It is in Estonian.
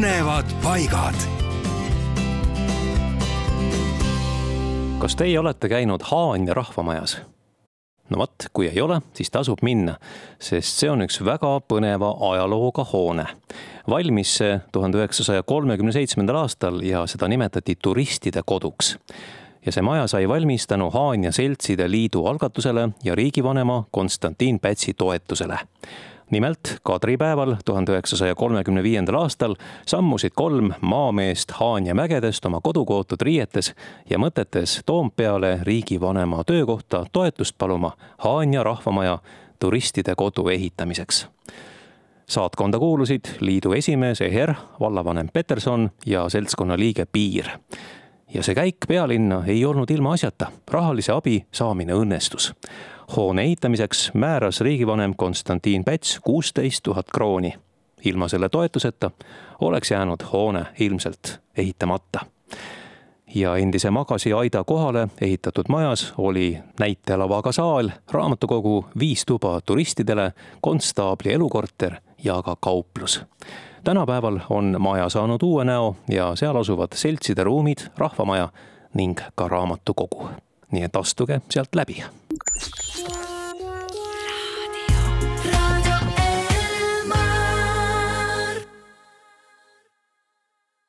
põnevad paigad. kas teie olete käinud Haanja rahvamajas? no vot, kui ei ole, siis tasub minna, sest see on üks väga põneva ajalooga hoone. valmis see tuhande üheksasaja kolmekümne seitsmendal aastal ja seda nimetati turistide koduks ja see maja sai valmis tänu Haanja Seltside Liidu algatusele ja riigivanema Konstantin Pätsi toetusele nimelt kadripäeval tuhande üheksasaja kolmekümne viiendal aastal sammusid kolm maameest Haanja mägedest oma kodukootud riietes ja mõtetes Toompeale riigivanema töökohta toetust paluma Haanja rahvamaja turistide kodu ehitamiseks. Saatkonda kuulusid liidu esimees Eher, vallavanem Peterson ja seltskonna liige Piir. ja see käik pealinna ei olnud ilma asjata, rahalise abi saamine õnnestus hoone ehitamiseks määras riigivanem Konstantin Päts kuusteist tuhat krooni. ilma selle toetuseta oleks jäänud hoone ilmselt ehitamata. ja endise magasiaida kohale ehitatud majas oli näitelavaga saal, raamatukogu, viis tuba turistidele, konstaabli elukorter ja ka kauplus tänapäeval on maja saanud uue näo ja seal asuvad seltside ruumid, rahvamaja ning ka raamatukogu. nii et astuge sealt läbi